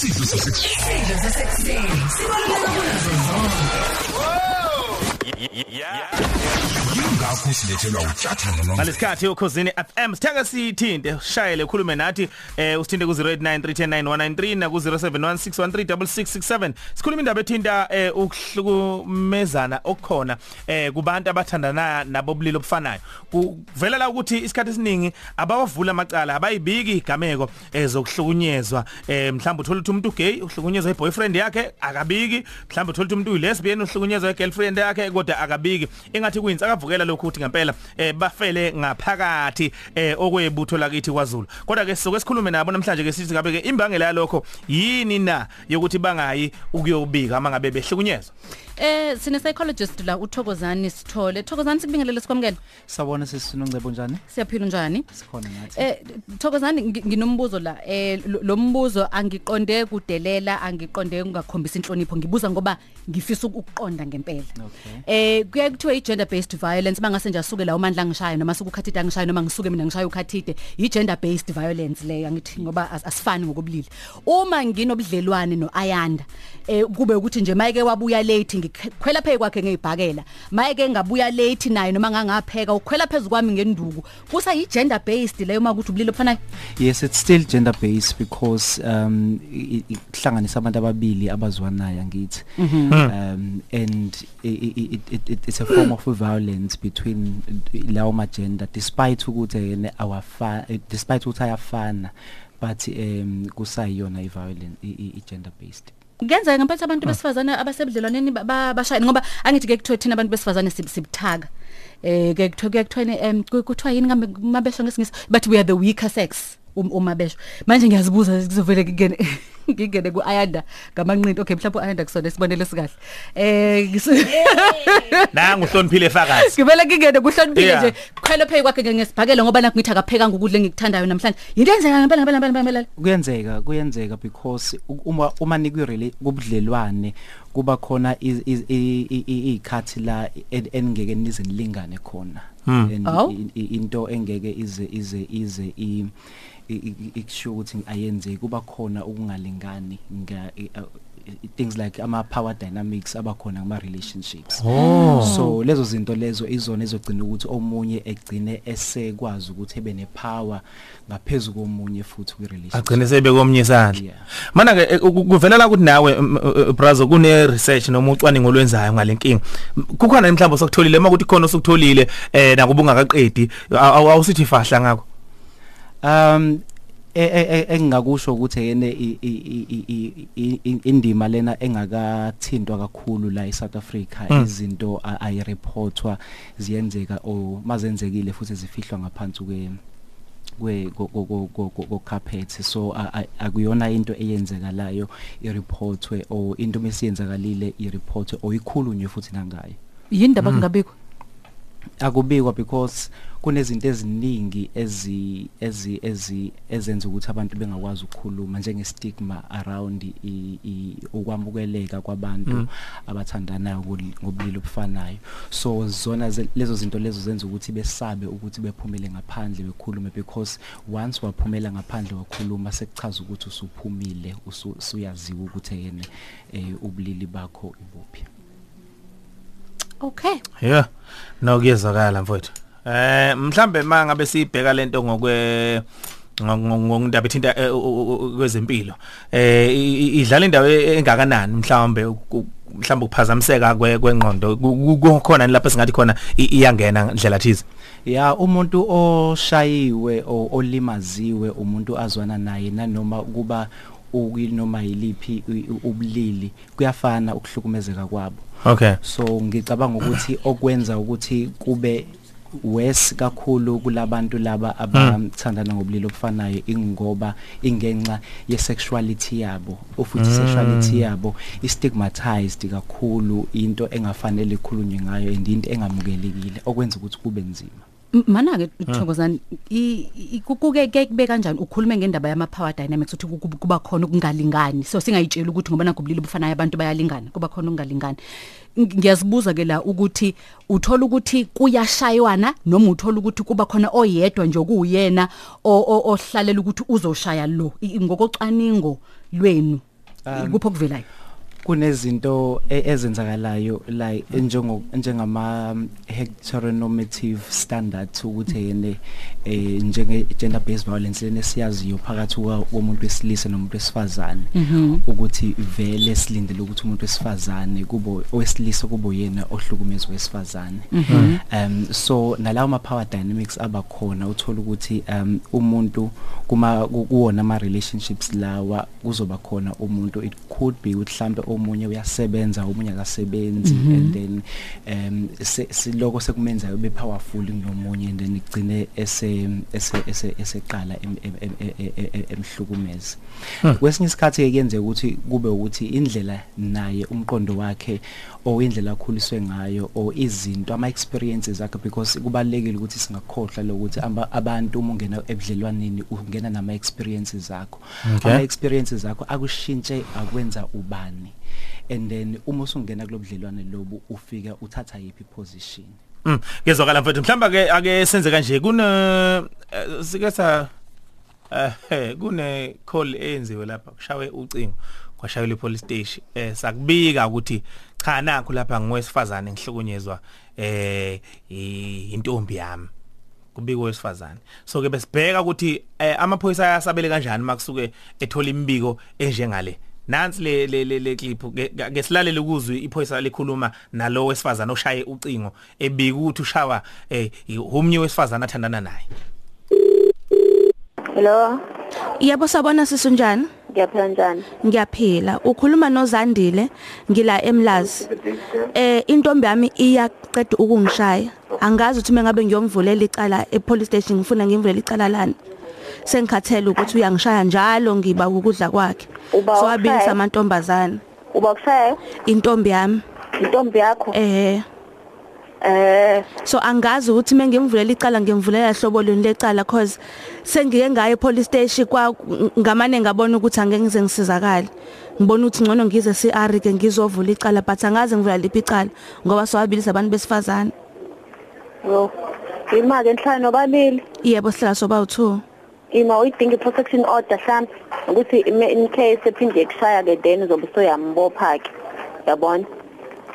isidlo sasekuseni Isidlo sasekuseni sibaluleke kunazo zonke. Yingakho silethelwa utyathana nomvelo ngalesikhathi ukhosini FM sithanga sithinte shayele khulume nathi eh usithinte ku 0893109193 na ku 0716136667 sikhuluma indaba ethinta eh ukuhlukumezana okukhona eh kubantu abathandana nabobulili obufanayo. Kuvela la ukuthi isikhathi esiningi abawavula amacala abayibiki igameko ezokuhlukunyezwa eh mhlawumbe uthola ukuthi umuntu gay uhlukunyezwa iboyfriend yakhe akabiki. Mhlawumbe uthola ukuthi umuntu uyilesbian uhlukunyezwa igirlfriend yakhe kodwa akabiki engathi kuyinsa akavukela lokho ukuthi ngempela eh bafele ngaphakathi eh okwebutho lakithi kwaZulu kodwa ke sizoke sikhulume nabo namhlanje ke sithi ngabe ke imbangela yalokho yini na yokuthi bangayi ukuyobika ama ngabe behlukunyezwa Eh sine psychologist la uThokozani Sithole. Thokozani sikubingelele sikwamukele. Sabona sisiNongcebo njani? Siyaphila njani? Sikhona nathi. Eh Thokozani ngi- nginombuzo la. Eh lo- lo mbuzo angiqonde kudelela, angiqonde ungakhombisa inhlonipho. Ngibuza ngoba ngifisa ukuqonda ngempela. Eh kuya kuthiwa i gender based violence bangase nje asuke la umandla ngishaya noma sukukhathida ngishaya noma ngisuke mina ngishaya ukhathide. I gender based violence leyo angithi ngoba as- asifani ngokobulili. Uma nginobudlelwane noAyanda eh kube ukuthi nje mayeke wabuya late ngikhwela phe kwakhe ngezibhakela mayeke ngabuya late naye noma ngangapheka ukhwela phezulu kwami ngenduku kusa i gender based leyo makuthi ubulili ofanayo Yes, it's still gender based because um i- i- kuhlanganisa abantu ababili abazwanayo ngithi. Um and it, it, it it's a form of violence between lawo ma gender despite ukuthi yena awafa despite ukuthi ayafana but um kusayiyona i violence i gender based. kuyenzeka ngempela abantu besifazane abasebudlelwaneni ba- ba- bashayini ngoba angithi ke kuthiwa thina abantu besifazane sib- sibuthaka eh ke kuthiwa kuyakuthiwa em kuthiwa yini ngambe mabesho ngesingisi but we are the weaker sex. um- uma besho manje ngiyazibuza kuzovela ngingene ngingene ku-ayanda ngamanqindi okay mhlawumbe u-ayanda kusona isibonelo sikahle eh ngis- nanga uhloniphile efakazi ngivele ngingene kuhloniphile Yeah. nje khwela phe kwakhe ke ngesibhakela ngoba nakho ngithi akaphekanga ukudla engikuthandayo namhlanje yinto enzeka ngempela ngempela ngempela ngempela kuyenzeka kuyenzeka because u- uma uma nikwirele kubudlelwane kuba khona iz- iz- i- i- i- ikhathi la en- engeke nize nilingane khona And Awu. i- i- into engeke ize ize ize i i- i- ikusho ukuthi ayenze kuba khona ukungalingani nga i- uh, i- things like ama power dynamics abakhona kuma relationships oh. So lezo zinto lezo izona ezogcina ukuthi omunye egcine esekwazi ukuthi ebe nepower ngaphezulu komunye futhi kwi relationship agcine sebe komnye isandla. Yeah. mana ke eh, ku- kuvela la ukuthi nawe m- eh, brazo kune research noma ucwaningo olwenzayo ngalenkinga M- kukhona mhlawumbe sokutholile uma ukuthi khona osukutholile eh nakuba ungakaqedi aw- awusithi fahla ngakho? Um e- e- e- engingakusho ukuthi yene i- i- i- i- i- i- indima lena engakathintwa kakhulu la eSouth Africa izinto a- ayireportwa ziyenzeka o mazenzekile futhi zifihlwa ngaphansi kwe kwe ko- ko- ko- ko- ko- ko carpet. So akuyona into eyenzekalayo ireportwe o into mesiyenzakalile ireportwe o ikhulunywe futhi nangayo. Yini ndaba kungabikho? Akubikwa because kunezinto eziningi ezi ezi ezi ezenza ukuthi abantu bengakwazi ukukhuluma njenge stigma around i- i- ukwamukeleka kwabantu abathandanayo ngobuli- ngobulili obufanayo. So zona ze- lezo zinto lezo zenza ukuthi besabe ukuthi bephumele ngaphandle bekhulume because once waphumela ngaphandle wakhuluma sekuchaza ukuthi usuphumile usu- usuyaziwa ukuthi yena eh ubulili bakho ibuphi. Okay. Yeah no kuyezwakala mfowethu. Eh mhlambe mangabe sibheka lento ngokwe ngokundaba ethinta eh, kwezempilo. Eh idlala indawo engakanani mhlambe ku- mhlambe ukuphazamiseka kwe- kwengqondo? Ku- ku- kukhona ni lapho singathi khona iyangena ndlela thize? Ya umuntu oshayiwe olimaziwe umuntu azwana naye nanoma kuba ukunoma yiliphi i- i- ubulili kuyafana ukuhlukumezeka kwabo. Okay. So ngicabanga ukuthi okwenza ukuthi kube worse kakhulu kulabantu laba abathandana ngobulili obufanayo ingoba ingenxa ye sexuality yabo futhi sexuality yabo istigmatized kakhulu into engafanele ikhulunywe ngayo and into engamukelekile okwenza ukuthi kube nzima. M- mana ke Thokozani i- i- kuke ke kube kanjani ukhulume ngendaba yama power dynamics ukuthi ku- kuba khona ukungalingani? So singayitshela ukuthi ngoba nakubulili bufanayo abantu bayalingana kuba khona ukungalingani. Ng- ngiyazibuza ke la ukuthi uthola ukuthi kuyashaywana noma uthola ukuthi kuba khona oyedwa nje okuyena o- o- ohlalela ukuthi uzoshaya lo? I- ngokocwaningo lwenu ikupho okuvelayo? Kunezinto e- ezenzakalayo like njengo njengama um, heteronormative standards ukuthi yene eh njenge gender based violence lene siyaziyo phakathi kuka- komuntu wesilisa nomuntu wesifazane. Ukuthi vele silindele ukuthi umuntu wesifazane kubo owesilisa kubo yena ohlukumezwe wesifazane. Um so nalawo ma power dynamics abakhona uthola ukuthi um umuntu kuma ku- kuwona ama relationships lawa kuzoba khona umuntu. It could be ukuthi mhlambe omunye uyasebenza omunye akasebenzi and then um se- siloko sekumenza ube powerful kunomunye and then igcine ese ese ese eseqala em- em- em- em- em- em- emhlukumeza. Kwesinye isikhathi kuyenzeka ukuthi kube ukuthi indlela naye umqondo wakhe or indlela akhuliswe ngayo or izinto ama experiences akhe because kubalekile ukuthi singakhohlwa lokuthi aba- abantu uma ungena ebudlelwaneni ungena nama experiences akho. Ama experiences akho akushintshe akwenza ubani. And then uma usungena kulobudlelwane lobu ufika uthatha yipi position? Mm, ngezwakala mfethu. Mhlamba ke ake senze kanje kune eh, sike sa eh kune call eyenziwe lapha kushawe ucingo kwashayela ipolice station. Eh sakubika ukuthi cha nakho lapha ngowesifazane ngihlukunyezwa eh intombi yami. Kubika owesifazane. So ke besibheka ukuthi eh, amaphoyisa ayasabele kanjani makusuke ethola imbiko enjengale. Nansi le le le, le clip ke- ke silalele ukuzwe iphoyisa likhuluma nalo wesifazane oshaye ucingo ebika ukuthi ushawa eh umnye wesifazane athandana naye Hello, Yebo sabona sisunjani? ngiyaphila njani? Ngiyaphila. Ukhuluma noZandile ngila eMlazi. Eh intombi yami iyaqeda ukungishaya. Angazi ukuthi mengabe ngiyomvulela icala epolice station ngifuna ngimvulela icala lani. Sengikhathele ukuthi uyangishaya njalo ngiba ukudla kwakhe. Uba So ushaya? abilisa amantombazana. Uba kushaye Intombi yami intombi yakho? eh Eh, so angazi ukuthi mengimvulela icala ngimvulela hlobo lweni lecala cause sengike ngaye police station kwa ngamane ngabona ukuthi angeke ngize ngisizakale ngibona ukuthi ngcono ngize CR ke ngizovula icala but angazi ngivula liphi icala ngoba sowabilisa abantu besifazane yo. Ima ke enhlanu nobabili. yebo sihlala soba u2 Ima uyidinga i-protection order mhlambe ukuthi ime- in case ephinde kushaya ke then uzobe soyambopha ke. Yabona?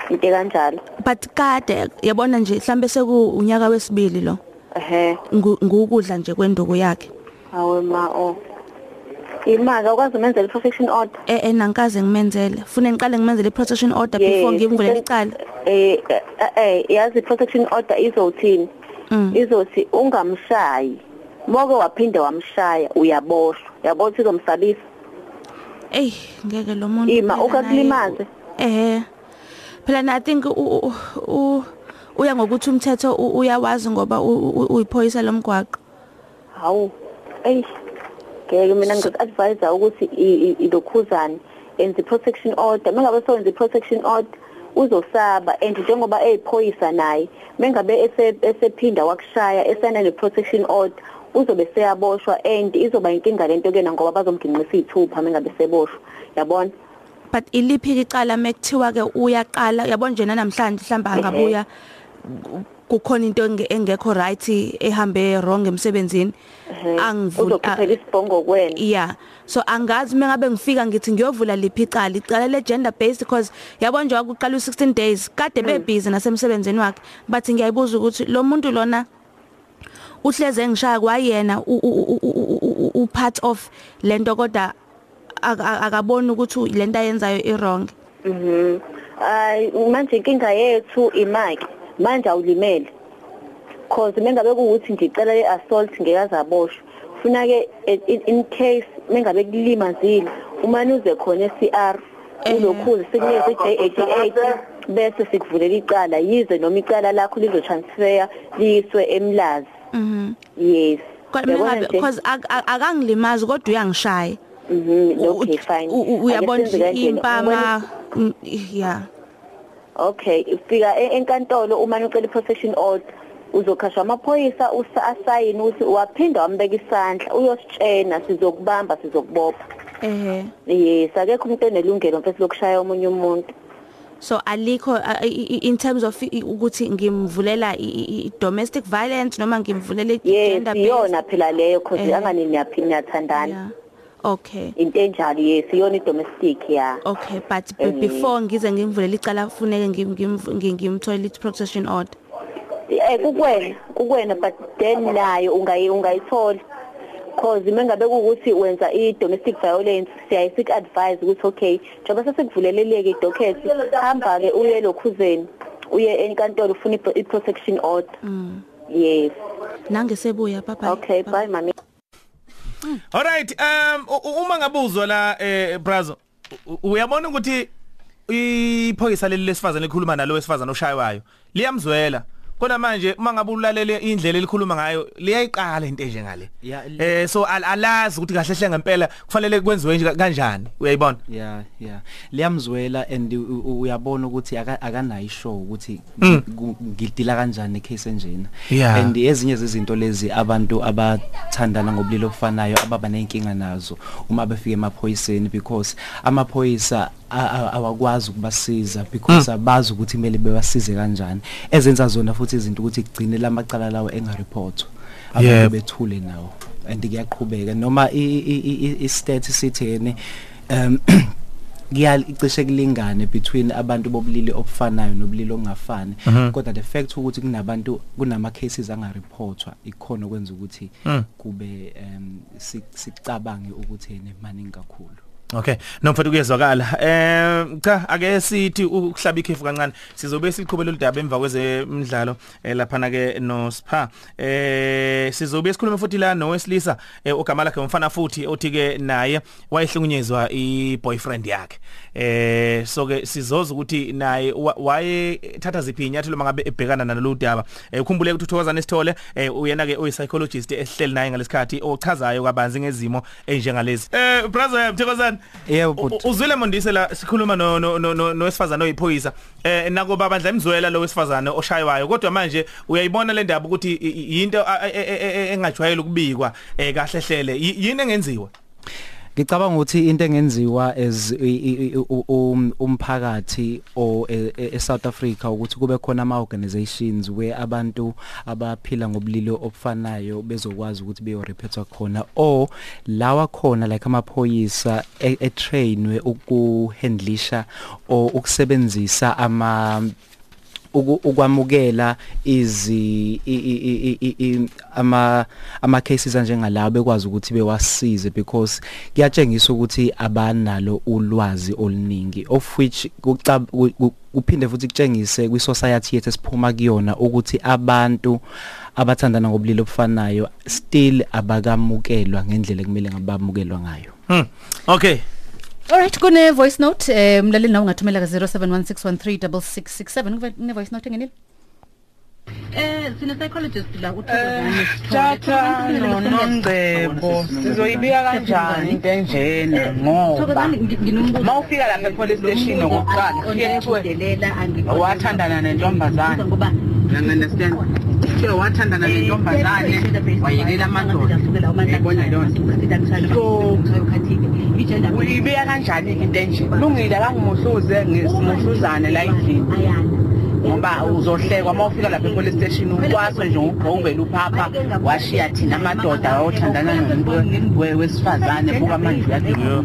Into kanjalo. but kade yabona nje mhlambe seku unyaka wesibili lo Ehhe. ngu- ngukudla nje kwenduku yakhe Awu ma o. Ima ke ukwazi umenzela i-protection order. eh eh nankaze ngimenzele fune ngiqale ngimenzele i-protection order before Yes, ngimvulela isen- icala Eh eh, eh yazi protection order izothini? Mm. Izothi ungamshayi. Moke waphinde wamshaya uyaboshwa. Yabo ukuthi uzomsabisa. Ey ngeke lo muntu Ima phela naye- ukakulimaze. Eh. Phela na I think u- u u- uya ngokuthi umthetho u- uyawazi ngoba u- u- uyiphoyisa lomgwaqo. Hawu. Ey. Ngeke mina ngizoadvise ukuthi i- i- ilokhuzane enze protection order. Mengabe sowenze protection order uzosaba and njengoba eyiphoyisa naye mengabe ese- esephinda wakushaya esana ne protection order uzobe seyaboshwa and izoba inkinga lento kena ngoba bazomginqisa izithupha mengabe seboshwa. Yabona? But iliphi icala mekuthiwa ke uyaqala? Yabona nje namhlanje mhlamba angabuya kukhona into enge- engekho right ehambe wrong emsebenzini? Angivuli uzokhiphela isibhongo kuwena yeah. So angazi mengabe ngifika ngithi ngiyovula liphi icala? Icala le gender based because yabona nje wakuqala u16 days kade be busy nasemsebenzini wakhe. Bathi ngiyayibuza ukuthi lo muntu lona uhleze engishaya kwayena u- u- u- u- u- u part of lento kodwa ak- ak- akaboni ukuthi lento ayenzayo i wrong Mhm. Ay manje inkinga yethu imaki manje awulimele. Cause mengabe kuuthi nje icela le assault ngeke azaboshwa. Funa ke in, in case mengabe kulimazile uma nuze khona eCR ulokhuzi sikunikeza iJ88 bese sikuvulela icala yize noma icala lakho lizo transfer liyiswe emlazi. Mhm Yes. kodwa Yabona mengabe nje? because ak- ak- akangilimazi kodwa uyangishaya Mhm. Okay U- fine. u- u- uyabona Ake senze nje kanjena. impama mm, yeah Okay, ufika e- enkantolo uma ucela i-protection order uzokhashwa amaphoyisa usa asayini ukuthi waphinda wambeka isandla uyositshena sizokubamba sizokubopha. ehe Yes, akekho umuntu onelungelo mfethu lokushaya omunye umuntu. So alikho uh, i- i- in terms of i- ukuthi ngimvulela i- i- i- domestic violence noma ngimvulela i- Yes, gender based iyona phela leyo cause Eh. angani niyaphi niyathandana. yeah okay into enjalo yes iyona i-domestic ya okay but be- Eh. before ngize ngimvulele icala kufuneke ngim- ngim- ngim- ngimtholele i-protection order eh kukwena kukwena but then nayo ungayi ungayithola cause mengabe kuukuthi wenza i-domestic violence siyaye sik-advise ukuthi okay njengoba sesikuvuleleleke i-docket hamba-ke uye lokhuzeni uye enkantolo ufuna i- i-protection order. Yes. Nangesebuya bye okay bye. mami. Alright um u- u- uma ngabuzwa la eh brazo uyabona ukuthi iphoyisa leli lesifazane likhuluma nalo wesifazane oshaywayo liyamzwela. Kodwa manje uma ngabe ulalele indlela elikhuluma ngayo liyayiqala into enje ngale. Yeah, li- eh so al- alazi ukuthi kahle hle ngempela kufanele kwenziwe nje kanjani uyayibona? Yeah yeah liyamzwela and u- u- uyabona ukuthi aka- akanayo ishow ukuthi ku- ngidila kanjani case enjena. Yeah. and ezinye zezinto lezi abantu abathandana ngobulilo ofanayo ababa nenkinga nazo uma befika emaphoyiseni because amaphoyisa a- a- awakwazi ukubasiza because abazi ukuthi kumele bebasize kanjani. Ezenza zona futhi izinto ukuthi kugcine lamacala lawo engareportwa abantu bethule nawo and kuyaqhubeka. Noma i- i- i- i- i-stat sithene um kuyacishe kulingane between abantu bobulili obufanayo nobulili ongafani kodwa the fact ukuthi kunabantu kunama cases angareportwa ikhona kwenza ukuthi kube um si- sicabange ukuthi ene maningi kakhulu. Okay nomfethu kuyezwakala. Eh cha ake sithi ukuhlaba ikhefu kancane sizobe siqhubela udaba emva kwezemidlalo eh, lapha na ke no Spa eh sizobe sikhuluma futhi la nowesilisa eh, ogama lakhe umfana futhi othi ke naye wayehlukunyezwa iboyfriend yakhe. Eh so ke sizoza ukuthi naye wa- waye thatha ziphi inyathelo mangabe ebhekana nalolu daba. Eh ukhumbule ukuthi uthokozana isithole uyena ke oyi psychologist esihleli naye ngalesikhathi ochazayo kabanzi ngezimo enjengalezi. Eh brother Mthokozana Yebo, but- uzwile mondise la sikhuluma no no no- no nowesifazana oyiphoyisa. Eh nako babandla imzwela lo wesifazana oshaywayo kodwa manje uyayibona le ndaba ukuthi yinto e- e- e- engajwayele ukubikwa eh kahle hlele. Y- yini engenziwa? Ngicabanga ukuthi into engenziwa as i- i- i- u- um- umphakathi o e- e- eSouth Africa ukuthi kube khona ama organizations where abantu abaphila ngobulili obufanayo bezokwazi ukuthi beyo reportwa khona or lawa khona like amaphoyisa e- e-trainwe ukuhandlisha or ukusebenzisa ama uku- ukwamukela izi i- i- i- i- i- ama ama cases njengalawo bekwazi ukuthi bewasize because kuyatshengisa ukuthi abanalo ulwazi oluningi of which kucab- ku- ku- kuphinde futhi kutshengise kwi society yethu esiphuma kuyona ukuthi abantu abathandana ngobulili obufanayo still abakamukelwa ngendlela ekumele ngabamukelwa ngayo. Hmm. Okay. Alright kune voice note eh mlaleli nawe ungathumela ka 0716136667 kune voice note engenile Eh sine psychologist la uthokozana Tata nonongcebo sizoyibika kanjani into enjena ngoba. Mawufika lapha epolice station okokuqala ufike kuthiwe wathandana nentombazane. Uyangiunderstand kuthiwe wathandana nentombazane wayelela amadoda uyayibona leyo nto so uyibika kanjani into enjena lungile kangimuhluze ngimuhluzane la endlini ngoba uzohlekwa mawufika lapha epolice station ukwazi nje ugqovela uphapha washiya thina amadoda othandana nomuntu we- wesifazane buka manje uyaduma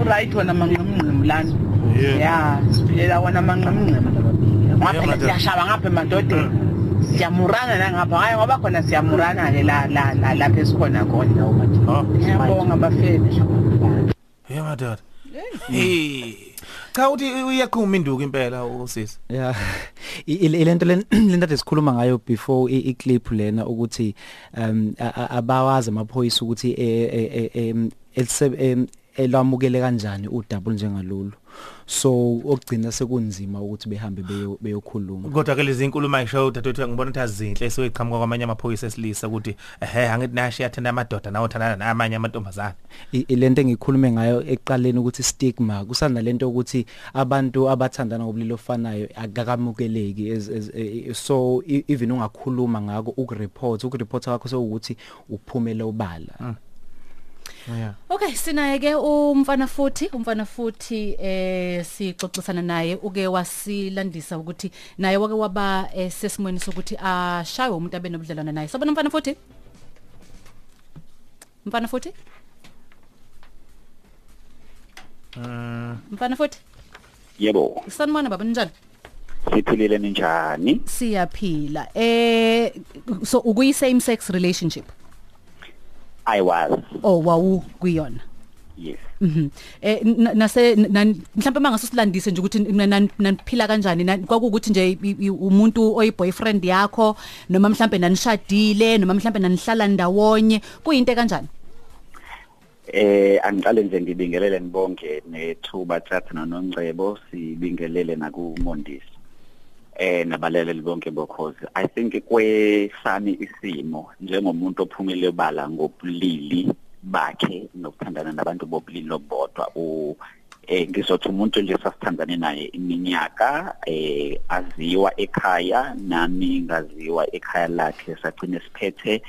uright wona manqemnqem lana ya siphilela wona manqemnqem ngaphela siyashaba ngapha emadodeni siyamurana nangapha hayi ngoba khona siyamurana-ke la la la lapha esikhona khona ngiyabonga bafethu hey madoda hey cha uthi uyaqhuma induku impela usisi Yeah. I- ile- Ilento len- lento ade sikhuluma ngayo before i- iclip lena ukuthi um a- a- abawazi amaphoyisa ukuthi eh, eh, eh, em, elise- em, elamukele kanjani udouble njengalolu. So okugcina sekunzima ukuthi behambe beyo- beyokhuluma. kodwa ke lezi inkulumo ayisho dadewethu ngibona ukuthi azinhle esoyiqhamuka kwamanye amaphoyisa esilisa ukuthi ehe angithi nashi yathanda amadoda nawo thandana namanye amantombazane. I- ilento engikhulume ngayo eqaleni ukuthi stigma kusana lento ukuthi abantu abathandana ngobulili ofanayo akakamukeleki eh, so even ungakhuluma ngako ukureport ukureporta kwakho sekuthi uphumele ubala. Yeah. Okay sinaye ke umfana futhi umfana futhi eh sixoxisana naye uke wasilandisa ukuthi naye wake waba eh, sesimweni sokuthi ashaye umuntu abenobudlelwana naye. Sabona umfana futhi? Mfana futhi? mfana futhi? Yebo. Sanibona baba njani siphilile ninjani? Siyaphila. Eh so ukuyi same sex relationship? I was. Oh wawu kuyona. Yes. Mhm. Eh na- nase na- mhlawumbe mangase silandise nje ukuthi naniphila kanjani na- kwakuukuthi nje i- i- umuntu oyi boyfriend yakho noma mhlawumbe nanishadile noma mhlawumbe nanihlala ndawonye kuyinto kanjani eh angiqale nje ngibingelele nibonke nethuba thatha nonongcebo sibingelele nakumondisi. Eh nabaleleli bonke bokhozi. I think kwesami isimo njengomuntu ophumile obala ngobulili bakhe nokuthandana nabantu bobulili obodwa u eh ngizothi umuntu nje sasithandane naye iminyaka eh aziwa ekhaya nami ngaziwa ekhaya lakhe sagcina siphethe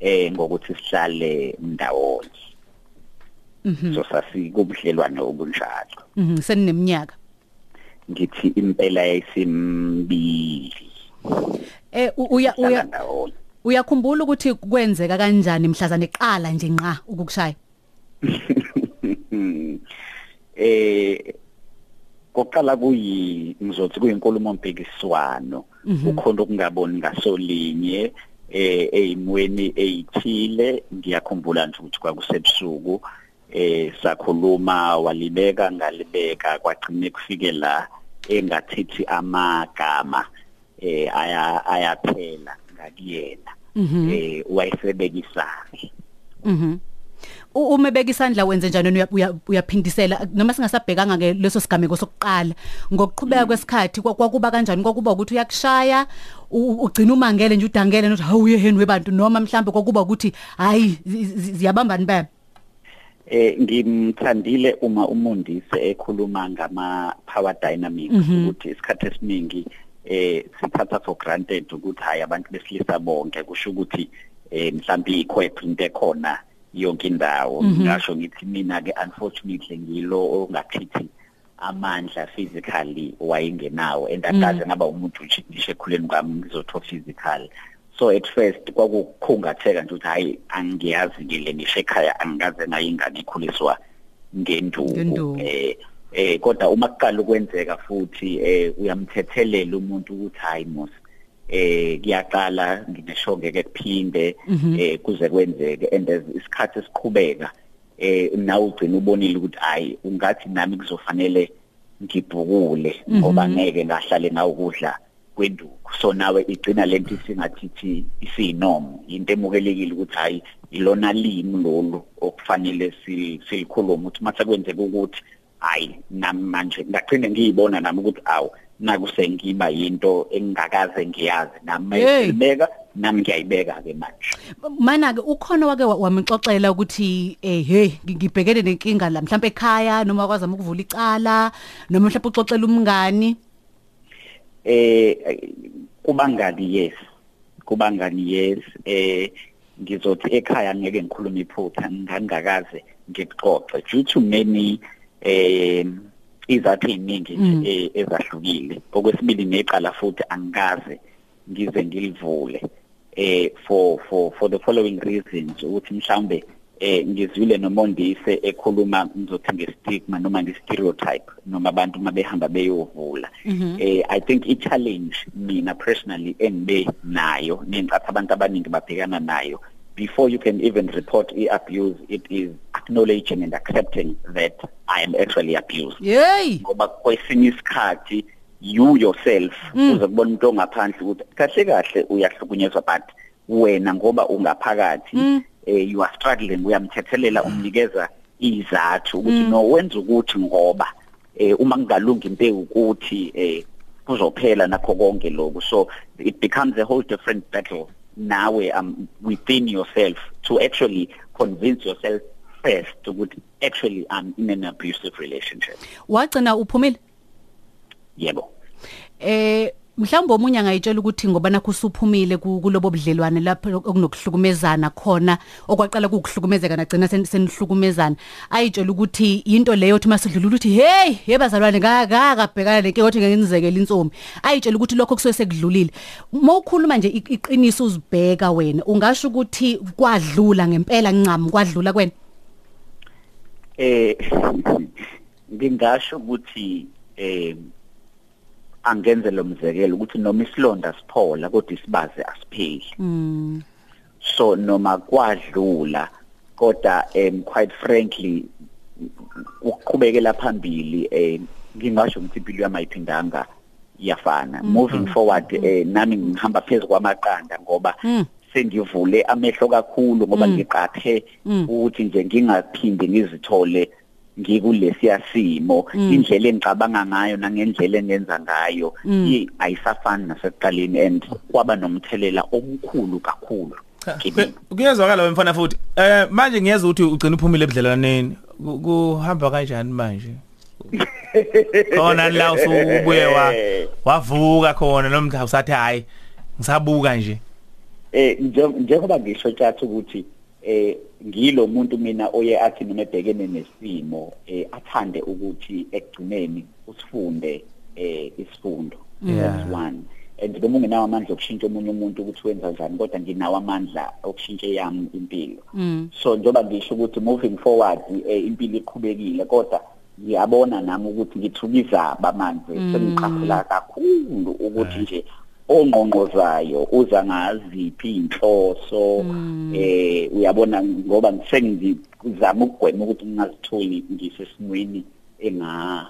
eh ngokuthi sihlale ndawonye. So sasikubudlelwane obunjalo. Mhm seneminyaka. Ngithi impela yayisimbili eh uya uya uyakhumbula ukuthi kwenzeka kanjani mhlazane eqala nje nqa ukukushaya? Eh koqala kuyi ngizothi kuyinkulumo mpikiswano ukhona ukungaboni ngasolinye eh eyimweni eyithile. Ngiyakhumbula nje ukuthi kwakusebusuku. eh sakhuluma walibeka ngalibeka kwagcine kufike la engathithi amagama eh aya ayaphela ngakuyena. Eh wayesebekisana Mhm. U- Uma beka isandla wenze njani? Uya- uya- uyaphindisela noma singasabhekanga ke leso sigameko sokuqala? Ngokuqhubeka kwesikhathi kwa- kwakuba kanjani? Kwakuba ukuthi uyakushaya u- ugcina umangele nje udangele nothi hawu yeheni webantu noma mhlambe kwakuba ukuthi hayi zi- zi- ziyabambani baba Eh ngimthandile uma umundise ekhuluma ngama power dynamics ukuthi isikhathi esiningi eh sithatha for granted ukuthi hayi abantu besilisa bonke kusho ukuthi eh mhlawumbe ikhwephu into ekhona yonke indawo. Ngisho ngithi mina ke unfortunately ngilo ongachithi amandla physically wayengenawo and akaze ngaba umuntu nje ekhuleni kwami ngizotho physical. So at first kwakukhungatheka nje ukuthi hayi angiyazi ngile ngisho ekhaya angikaze nayo ingane ikhuliswa Ngenduku. eh eh kodwa uma kuqala ukwenzeka futhi eh uyamthethelela umuntu ukuthi hayi mos eh kuyaqala ngineshonke ke kuphinde eh kuze kwenzeke. And isikhathi esiqhubeka eh nawe ugcina ubonile ukuthi hayi ungathi nami kuzofanele ngibhukule ngoba ngeke ngahlale nawe ukudla kwenduku so nawe igcina lento isingathithi isinomo into emukelekile ukuthi hayi ilona limi lolu okufanele si- silikhuluma ukuthi mase kwenzeka ukuthi hayi nami manje ngagcine ngiyibona nami ukuthi awu naku sengiba yinto engingakaze ngiyazi. Nami mayibeka nami ngiyayibeka ke manje. Mana ke ukhona wake wa- wamixoxela ukuthi eh hey ngi- ngibhekene nenkinga la mhlambe ekhaya noma kwazama ukuvula icala noma mhlambe uxoxela umngani. Eh kubangani yes. Kubangani yes. Eh ngizothi ekhaya ngeke ngikhulume iphutha ngangakaze ngikuxoxe. Due to many eh izathu eziningi nje eh, ezahlukile. Okwesibili neqala futhi angikaze ngize ngilivule eh for for for the following reasons ukuthi mhlambe eh ngizwile nomondise ekhuluma ngizothi ngestigma noma nge-stereotype noma abantu mabehamba beyovula. Eh i think i challenge mina personally engibe nayo nencathi abantu abaningi babhekana nayo before you can even report i-abuse it is acknowledging and accepting that i am actually abused. Hey ngoba kwesinye isikhathi you yourself uze kubona umuntu ongaphandle ukuthi kahle kahle uyahlukunyezwa but wena ngoba ungaphakathi eh you are struggling uyamthethelela umnikeza izathu ukuthi no wenza ukuthi ngoba eh uma kungalungi into ukuthi eh kuzophela nakho konke lokho so it becomes a whole different battle. Nawe um within yourself to actually convince yourself first ukuthi actually I'm in an abusive relationship. Wagcina uphumile? Yebo. Eh mhlawumbe omunye angayitshela ukuthi ngoba nakho usuphumile ku- kulobo budlelwane lapho okunokuhlukumezana khona okwaqala ukuhlukumezeka nagcina sen- senihlukumezana. Ayitshela ukuthi into leyo uthi masidlula ukuthi hey yebazalwane ngakabhekana lenkinga othi ngeke nizekele insombi ayitshela ukuthi lokho kusuke sekudlulile. Mawukhuluma nje iqiniso uzibheka wena ungasho ukuthi kwadlula ngempela ncam kwadlula kwena? Eh ngingasho ukuthi eh angenze lo mzekelo ukuthi noma isilonda siphola kodwa isibaze asipheli Mm. so noma kwadlula kodwa um quite frankly ukuqhubekela phambili eh ngingasho ukuthi impilo yami ayiphindanga yafana moving forward eh nami ngihamba phezulu kwamaqanda ngoba sengivule amehlo kakhulu ngoba ngiqaphe ukuthi nje ngingaphindi ngizithole ngikulesiya simo indlela engicabanga ngayo nangendlela engenza ngayo i- ayisafani nasekuqaleni and kwaba nomthelela omkhulu kakhulu kimi kuyezwakala wemfana futhi. Eh manje ngiyeza ukuthi ugcina uphumile ebudlelaneni Ku- kuhamba kanjani manje? Khona la usubuye wa wavuka khona noma usathi hayi ngisabuka nje. Eh nje- njengoba ngisho tjathu ukuthi eh ngilo muntu mina oye athi noma ebhekene nesimo eh athande ukuthi ekugcineni usifunde eh isifundo. That's one. And noma ungenawo amandla okushintsha omunye umuntu ukuthi wenza njani kodwa nginawo amandla okushintsha yami impilo. So njoba ngisho ukuthi moving forward eh, impilo iqhubekile kodwa ngiyabona nami ukuthi ngithukizaba manje sengiqaphela kakhulu ukuthi nje ongqongqozayo uza ngaziphi inhloso eh uyabona ngoba sengizama ukugwema ukuthi ngingazitholi ngisesimweni enga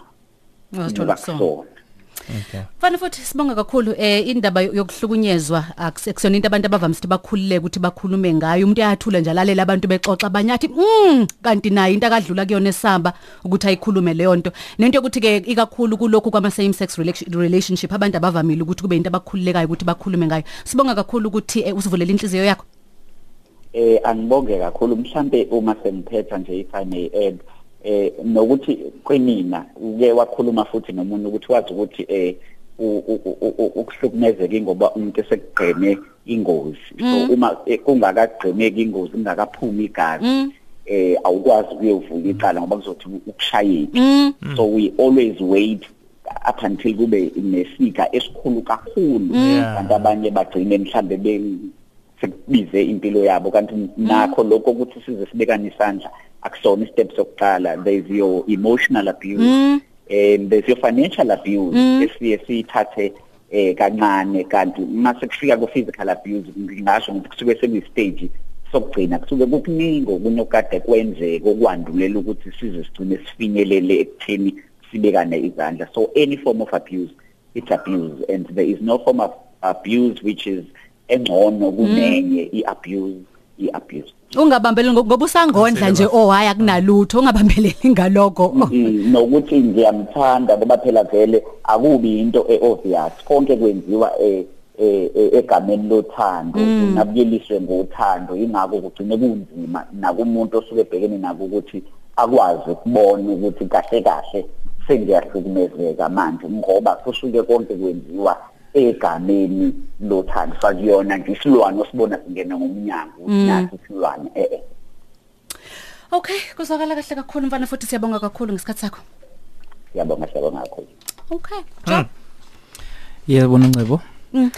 Ungazithola kusona. Kusona Fana futhi sibonga kakhulu eh indaba yokuhlukunyezwa. Akusona into abantu abavamise ukuthi bakhululeke ukuthi bakhulume ngayo. Umuntu uyathula nje alalela abantu bexoxa abanyathi mm kanti nayo into akadlula kuyona esamba ukuthi ayikhulume leyo nto. Nento yokuthi ke ikakhulu kulokhu kwama same sex relation- relationship abantu abavamile ukuthi kube into abakhululekayo ukuthi bakhulume ngayo. Sibonga kakhulu ukuthi eh, usivulela inhliziyo yakho. Eh angibonge kakhulu. Mhlambe uma sengiphetha nje if I may add eh nokuthi kwenina uke wakhuluma futhi nomuntu ukuthi wazi ukuthi eh ukuhlukumezeka ingoba umuntu esekugqeme ingozi. So uma eh, kungakagqemeki ingozi kungakaphumi igazi eh awukwazi ukuyovula icala ngoba kuzothi ukushayeki. So we always wait up until kube nesika esikhulu kakhulu. Kanti abanye bagcine mhlambe be sekubize impilo yabo. Kanti nakho lokho ukuthi size sibekane isandla akusona istep sokuqala there is your emotional abuse and there's your financial abuse esiye sithathe eh kancane. Kanti mase kufika ku physical abuse ngingasho ukuthi kusuke sekuyi-stage sokugcina. Kusuke kukuningi okunye okade kwenzeka okwandulela ukuthi size sigcine sifinyelele ekutheni sibekane izandla. So any form of abuse it's abuse. And there is no form of abuse which is engcono kunenye i-abuse. I-abuse. Ungabambeleli ngo- ngoba usangondla nje oh hayi akunalutho ungabambeleli ngaloko. Mm, nokuthi ngiyamthanda ngoba phela vele akubi into eobvious. Konke kwenziwa eh eh, eh, egameni lothando nabuyeliswe ngothando. Ingakho kugcine kunzima nakumuntu osuke ebhekene nako ukuthi akwazi ukubona ukuthi kahle kahle sengiyahlukumezeka manje ngoba kusuke konke kwenziwa egameni lothando. Fakuyona nje isilwane osibona singena ngomnyango nasi isilwane eh eh. Okay kuzwakala kahle kakhulu mfana futhi siyabonga kakhulu ngesikhathi sakho. Siyabonga siyabonga kakhulu. Okay Job. yebo Ncebo Eh u-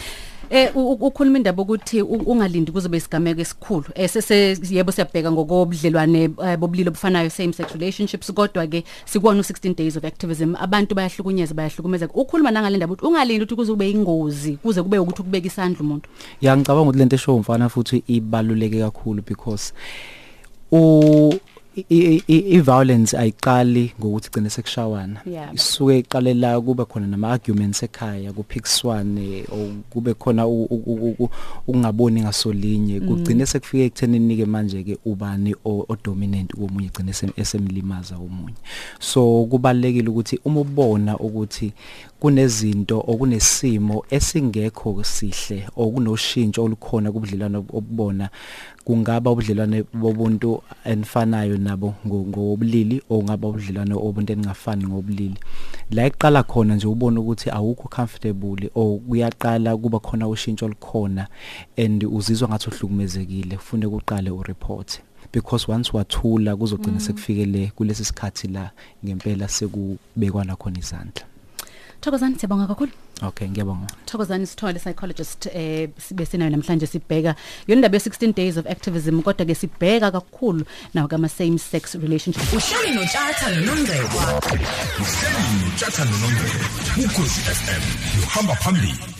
u- ukhuluma indaba ukuthi u- ungalindi kuze besigameko esikhulu. Eh sese yebo siyabheka ngokobudlelwane eh, bobulilo obufanayo same sex relationships kodwa ke sikubona u16 days of activism abantu bayahlukunyezwa bayahlukumezeka. Ukhuluma nangale ndaba ukuthi ungalindi ukuthi kuze kube ingozi kuze kube ukuthi ukubeka isandla umuntu. ya ngicabanga ukuthi lento esho umfana futhi ibaluleke kakhulu because u i- i- i violence ayiqali ngokuthi igcine sekushawana. Yeah. isuke iqalela kuba khona nama arguments ekhaya kuphikiswane o kube khona u- u- u- u- ukungaboni ngasolinye kugcine sekufike ekuthenini ke manje ke ubani o o dominant komunye igcine sem- esemlimaza omunye. So kubalekile ukuthi uma ubona ukuthi kunezinto okunesimo esingekho sihle okunoshintsho olukhona kubudlelwano obubona kungaba ubudlelwane bobuntu enifanayo nabo ngo- ngobulili ongaba ubudlelwane obuntu eningafani ngobulili. La iqala khona nje ubona ukuthi awukho comfortable o kuyaqala kuba khona ushintsho olukhona and uzizwa ngathi uhlukumezekile kufanele uqale ureport. Because once wathula kuzogcina sekufikele kulesi sikhathi la ngempela sekubekwana khona izandla. Thokozani siyabonga kakhulu. Okay ngiyabonga. Thokozani Sithole psychologist eh sibe sinayo namhlanje sibheka. Yona indaba ye 16 days of activism kodwa ke sibheka kakhulu nawo kama same sex relationship. Uhleli notshatha nonongcebo Uhleli notshatha nonongcebo ukhosi FM uhamba phambili.